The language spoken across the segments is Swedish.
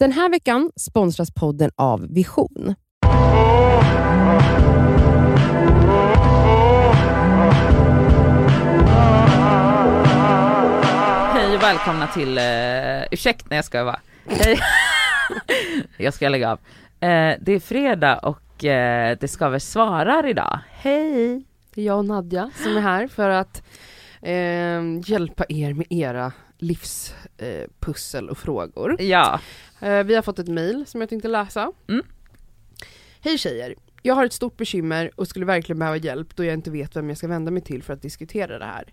Den här veckan sponsras podden av Vision. Hej och välkomna till, uh, ursäkta när jag ska vara. Hej. jag ska lägga av. Uh, det är fredag och uh, det ska väl svarar idag. Hej! Det är jag och Nadja som är här för att eh, hjälpa er med era livspussel och frågor. Ja. Eh, vi har fått ett mail som jag tänkte läsa. Mm. Hej tjejer! Jag har ett stort bekymmer och skulle verkligen behöva hjälp då jag inte vet vem jag ska vända mig till för att diskutera det här.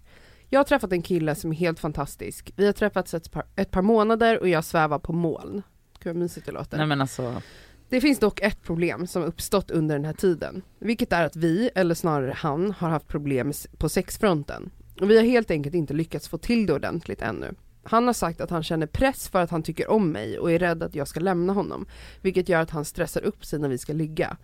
Jag har träffat en kille som är helt fantastisk. Vi har träffats ett par, ett par månader och jag svävar på moln. Gud vad mysigt det låter. Nej men alltså. Det finns dock ett problem som uppstått under den här tiden, vilket är att vi, eller snarare han, har haft problem på sexfronten. Och vi har helt enkelt inte lyckats få till det ordentligt ännu. Han har sagt att han känner press för att han tycker om mig och är rädd att jag ska lämna honom, vilket gör att han stressar upp sig när vi ska ligga.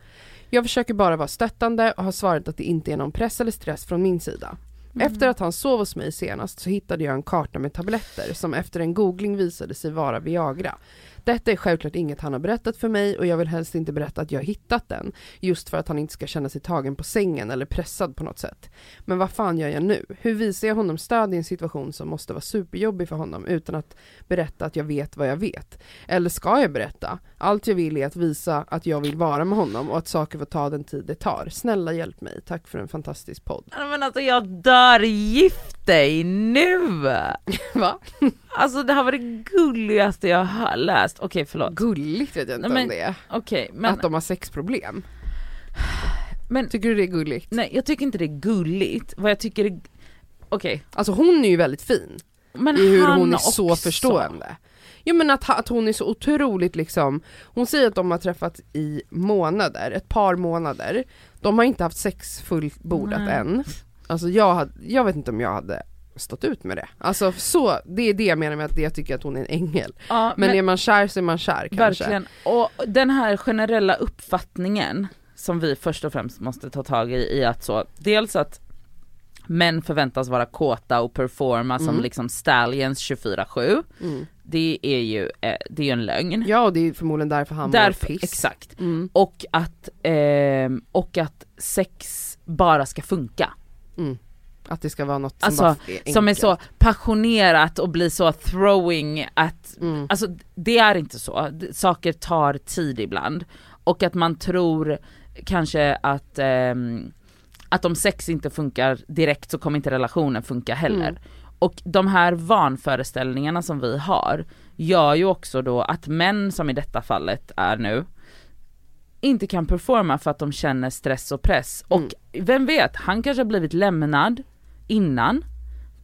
Jag försöker bara vara stöttande och har svarat att det inte är någon press eller stress från min sida. Mm. Efter att han sov hos mig senast så hittade jag en karta med tabletter som efter en googling visade sig vara Viagra. Detta är självklart inget han har berättat för mig och jag vill helst inte berätta att jag har hittat den, just för att han inte ska känna sig tagen på sängen eller pressad på något sätt. Men vad fan gör jag nu? Hur visar jag honom stöd i en situation som måste vara superjobbig för honom utan att berätta att jag vet vad jag vet? Eller ska jag berätta? Allt jag vill är att visa att jag vill vara med honom och att saker får ta den tid det tar. Snälla hjälp mig, tack för en fantastisk podd. Men alltså jag dör, gift dig nu! Va? Alltså det här var det gulligaste jag har läst. Okej okay, förlåt. Gulligt vet jag inte men, om det är. Okay, men. Att de har sexproblem. Men, tycker du det är gulligt? Nej jag tycker inte det är gulligt, vad jag tycker är, okej. Okay. Alltså hon är ju väldigt fin. Men I hur hon är också. så förstående. Jo men att, att hon är så otroligt liksom, hon säger att de har träffats i månader, ett par månader. De har inte haft sex fullbordat Nej. än. Alltså jag, hade, jag vet inte om jag hade stått ut med det. Alltså så, det är det jag menar med att jag tycker att hon är en ängel. Ja, Men, är man kär så är man kär kanske. Verkligen, och den här generella uppfattningen som vi först och främst måste ta tag i, i att så, dels att män förväntas vara kåta och performa som Mm. liksom stallions 24-7. Mm. Det är ju, eh, det är en lögn. Ja och det är förmodligen därför han Därför, piss. exakt. Mm. Och att, ehm, och att sex bara ska funka. Mm. Att det ska vara något som Alltså, bara är enkelt. Som är så passionerat och blir så throwing att, Mm. alltså det är inte så. Saker tar tid ibland. Och att man tror kanske att, ehm, att om sex inte funkar direkt så kommer inte relationen funka heller. Mm. Och de här vanföreställningarna som vi har gör ju också då att män som i detta fallet är nu inte kan performa för att de känner stress och press. Mm. Och vem vet, han kanske har blivit lämnad innan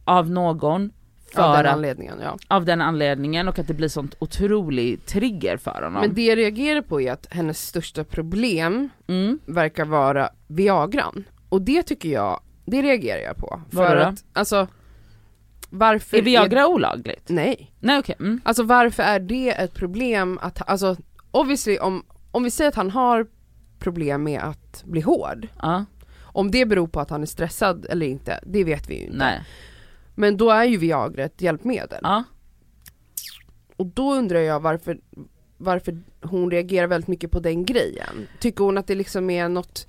av någon för Av den anledningen ja. av den anledningen och att det blir sånt otrolig trigger för honom. Men det jag reagerar på är att hennes största problem mm. verkar vara Viagran. Och det tycker jag, det reagerar jag på. För då? att, alltså varför Är Viagra olagligt? Nej. Nej okej, mm. Alltså varför är det ett problem att, alltså obviously om, om vi säger att han har problem med att bli hård, ja, om det beror på att han är stressad eller inte, det vet vi ju inte. nej, Men då är ju Viagra ett hjälpmedel. ja. Och då undrar jag varför, varför hon reagerar väldigt mycket på den grejen. Tycker hon att det liksom är något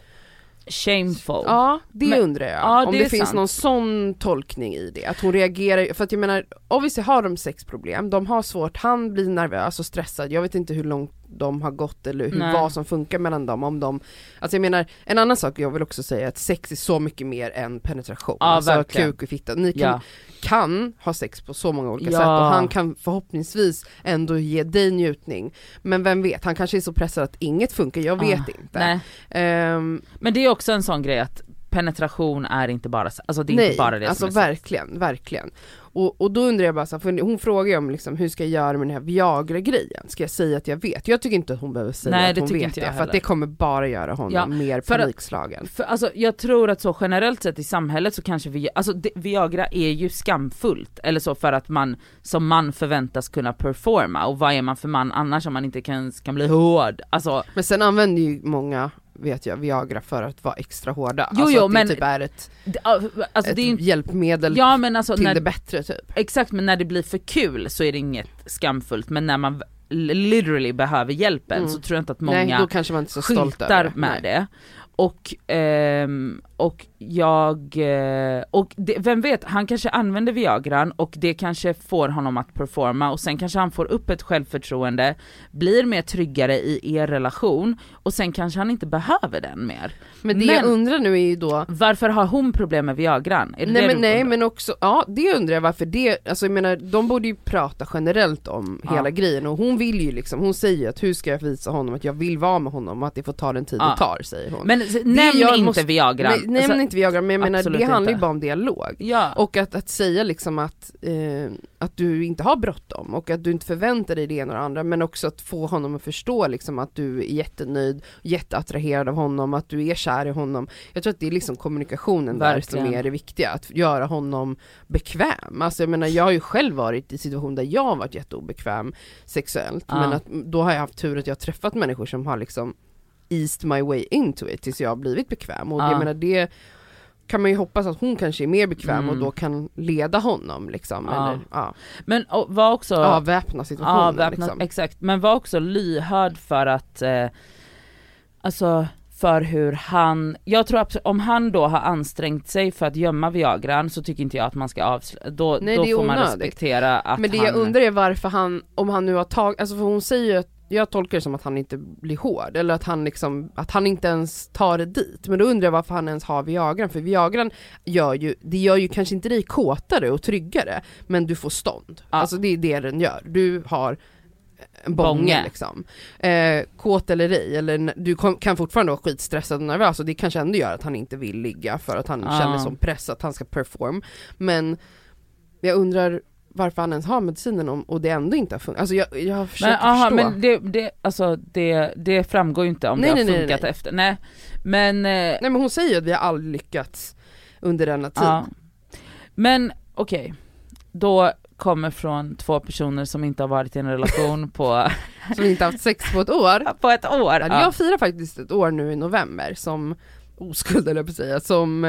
Shameful. Ja, det Men- undrar jag. ja, Om det det, finns sant. någon sån tolkning i det. Att hon reagerar, för att jag menar, obviously har de sexproblem, de har svårt, han blir nervös och stressad, jag vet inte hur långt de har gått eller hur, Nej. vad som funkar mellan dem, om de, alltså jag menar, en annan sak jag vill också säga är att sex är så mycket mer än penetration, Ja, alltså verkligen. kuk och fitta, ni kan, Ja. kan ha sex på så många olika Ja. sätt och han kan förhoppningsvis ändå ge dig njutning, men vem vet, han kanske är så pressad att inget funkar, jag vet Ah, inte. Ehm, Men det är också en sån grej att penetration är inte bara, alltså det är Nej, inte bara det alltså som är sex. verkligen, verkligen. Och, och då undrar jag bara så här, för hon frågar ju om liksom, hur ska jag göra med den här Viagra-grejen? Ska jag säga att jag vet? Jag tycker inte att hon behöver säga Nej, att hon vet det, för att det kommer bara göra honom Ja, mer för panikslagen. För alltså jag tror att så generellt sett i samhället så kanske vi, alltså det, Viagra är ju skamfullt, eller så för att man som man förväntas kunna performa, och vad är man för man annars om man inte kan, kan bli hård? Alltså, Men sen använder ju många, vet jag, Viagra för att vara extra hårda. Jo, alltså jo, att det men- typ är ett, alltså ett är inte, hjälpmedel ja men alltså till när, det bättre typ. exakt men när det blir för kul så är det inget skamfullt, men när man literally behöver hjälpen Mm. så tror jag inte att många Nej, då kanske man inte är så stolt över skyltar med Nej. det. Och, ehm, och jag, eh, och det, vem vet, han kanske använder Viagran och det kanske får honom att performa och sen kanske han får upp ett självförtroende, blir mer tryggare i er relation och sen kanske han inte behöver den mer. Men det jag Men- undrar nu är ju då Varför har hon problem med Viagran? Är det Nej det men, nej men också, ja det undrar jag varför det, alltså jag menar de borde ju prata generellt om Ja. hela grejen och hon vill ju liksom, hon säger att hur ska jag visa honom att jag vill vara med honom och att det får ta den tid Ja. det tar säger hon. Men nämn jag inte måste- Viagran. Nej, nej Alltså, men inte Viagra men jag menar det handlar ju inte. bara om dialog. Ja. Och att, att säga liksom att, eh, att du inte har bråttom och att du inte förväntar dig det ena och det andra men också att få honom att förstå liksom att du är jättenöjd, jätteattraherad av honom, att du är kär i honom. Jag tror att det är liksom kommunikationen där som Verkligen. är det viktiga, att göra honom bekväm. Alltså jag menar jag har ju själv varit i situationer där jag har varit jätteobekväm sexuellt Ja. men att då har jag haft tur att jag har träffat människor som har liksom eased my way into it tills jag har blivit bekväm och Ja. jag menar det kan man ju hoppas att hon kanske är mer bekväm Mm. och då kan leda honom liksom, Ja. eller ja, Men och, var också... avväpna situationen avväpnat, liksom. exakt. Men var också lyhörd för att, eh, alltså för hur han, jag tror absolut, om han då har ansträngt sig för att gömma Viagran så tycker inte jag att man ska avslöja, då, Nej, då får man onödigt. respektera att Men det han, jag undrar är varför han, om han nu har tagit, alltså för hon säger ju att jag tolkar det som att han inte blir hård, eller att han liksom, att han inte ens tar det dit. Men då undrar jag varför han ens har Viagran, för Viagran gör ju, det gör ju kanske inte dig kåtare och tryggare, men du får stånd. Ja. Alltså det är det den gör. Du har en bånge, Bånge. liksom. Eh, kåt eller ej, eller du kom, kan fortfarande vara skitstressad och nervös och det kanske ändå gör att han inte vill ligga för att han Ja. känner som press att han ska perform. Men jag undrar varför han ens har medicinen om, och det ändå inte har funkat. Alltså jag, jag har men, försökt aha, förstå. men det, det, alltså det, det framgår ju inte om Nej, det har nej, funkat nej. efter, nej. Men, eh, Nej men hon säger ju att vi har aldrig lyckats under denna tid. ja. Men okej, då kommer från två personer som inte har varit i en relation på, Som inte haft sex på ett år. på ett år. Ja. Ja. Jag firar faktiskt ett år nu i november som oskuld eller på att säga, som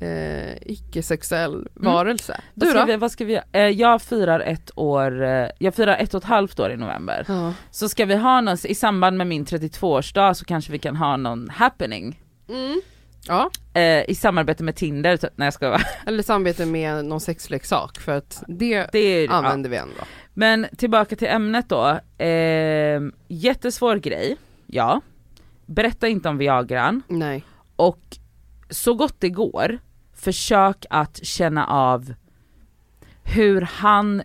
eh, icke-sexuell varelse. Vad Du ska då? vi, vad ska vi göra? Eh, jag firar ett år, eh, jag firar ett och ett halvt år i november. Ja. Så ska vi ha någon, i samband med min 32-årsdag så kanske vi kan ha någon happening. Mm. ja, Eh, I samarbete med Tinder, typ. nej jag ska vara. eller samarbete med någon sexleksak för att det, Det är, ja. använder vi ändå. Men tillbaka till ämnet då. Eh, jättesvår grej, ja. Berätta inte om Viagran Nej. och så gott det går, försök att känna av hur han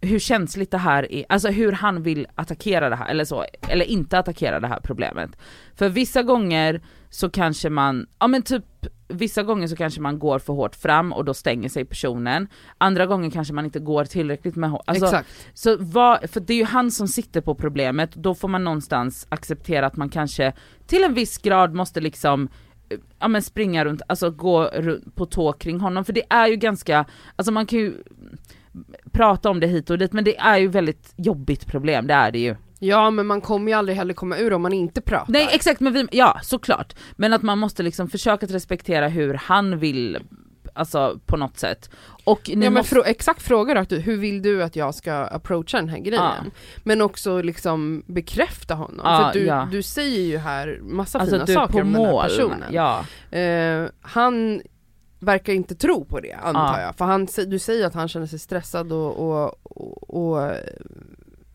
hur känsligt det här är, alltså hur han vill attackera det här, eller så, eller inte attackera det här problemet. För vissa gånger så kanske man, ja men typ vissa gånger så kanske man går för hårt fram och då stänger sig personen, andra gånger kanske man inte går tillräckligt med alltså, Exakt. så vad, för det är ju han som sitter på problemet, då får man någonstans acceptera att man kanske till en viss grad måste liksom Ja men springa runt, alltså gå runt på tå kring honom, för det är ju ganska, alltså man kan ju prata om det hit och dit men det är ju väldigt jobbigt problem, det är det ju. Ja men man kommer ju aldrig heller komma ur om man inte pratar. Nej exakt, men vi, ja såklart. Men att man måste liksom försöka att respektera hur han vill, alltså på något sätt. Och ja, men frå- exakt fråga rakt ut, hur vill du att jag ska approacha den här grejen? Men också liksom bekräfta honom, Ja, för du, ja. du säger ju här massa alltså fina saker på om den här mål. personen. Ja. Eh, han verkar inte tro på det antar Ja. jag, för han, du säger att han känner sig stressad och, och, och, och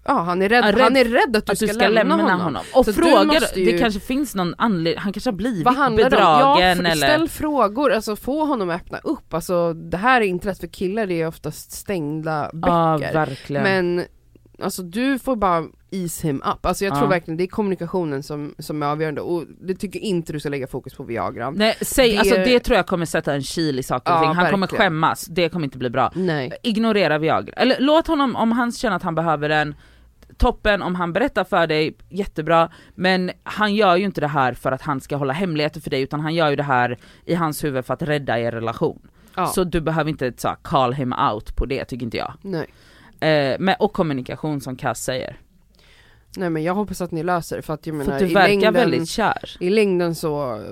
ja han är rädd, Ja, rädd han är rädd att du, att du ska, lämna, honom. Och Så du fråga, måste ju- det kanske finns någon anledning, han kanske har blivit bedragen Ja, eller... ställ frågor, alltså få honom att öppna upp, alltså det här är inte rätt för killar, det är oftast stängda Ja böcker. verkligen. Men alltså du får bara ease him up, alltså jag Ja. tror verkligen det är kommunikationen som, som är avgörande och det tycker inte du ska lägga fokus på Viagra. Nej säg, det- alltså det tror jag kommer sätta en kil i saker och Ja, ting, han kommer verkligen. skämmas, det kommer inte bli bra. Nej. Ignorera Viagra, eller låt honom, om han känner att han behöver den, toppen, om han berättar för dig, jättebra, men han gör ju inte det här för att han ska hålla hemligheter för dig utan han gör ju det här i hans huvud för att rädda er relation. Ja. Så du behöver inte så call him out på det tycker inte jag. Nej. Eh, men, och kommunikation som Cass säger. Nej men jag hoppas att ni löser det för att jag menar För att du i verkar längden, väldigt kär. i längden så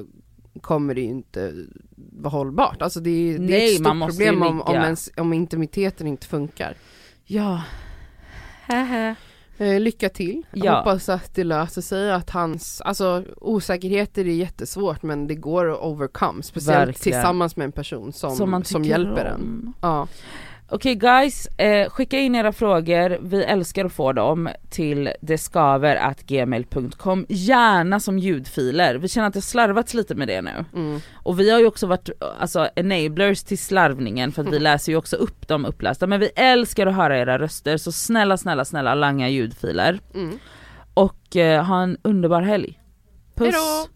kommer det ju inte vara hållbart. Alltså det är, det är Nej, ett stort problem om, om, ens, om intimiteten inte funkar. Ja. Lycka till. Jag Ja. hoppas att det löser sig, att hans, alltså osäkerheter är jättesvårt men det går att overcome, speciellt Verkligen. tillsammans med en person som, Som som hjälper om. en. Ja. Okej guys, eh, skicka in era frågor, vi älskar att få dem till deskaver.gmail.com, gärna som ljudfiler. Vi känner att det slarvats lite med det nu. Mm. Och vi har ju också varit alltså, enablers till slarvningen för att vi läser ju också upp de upplästa. Men vi älskar att höra era röster så snälla snälla snälla langa ljudfiler. Mm. Och eh, ha en underbar helg. Puss! Hejdå!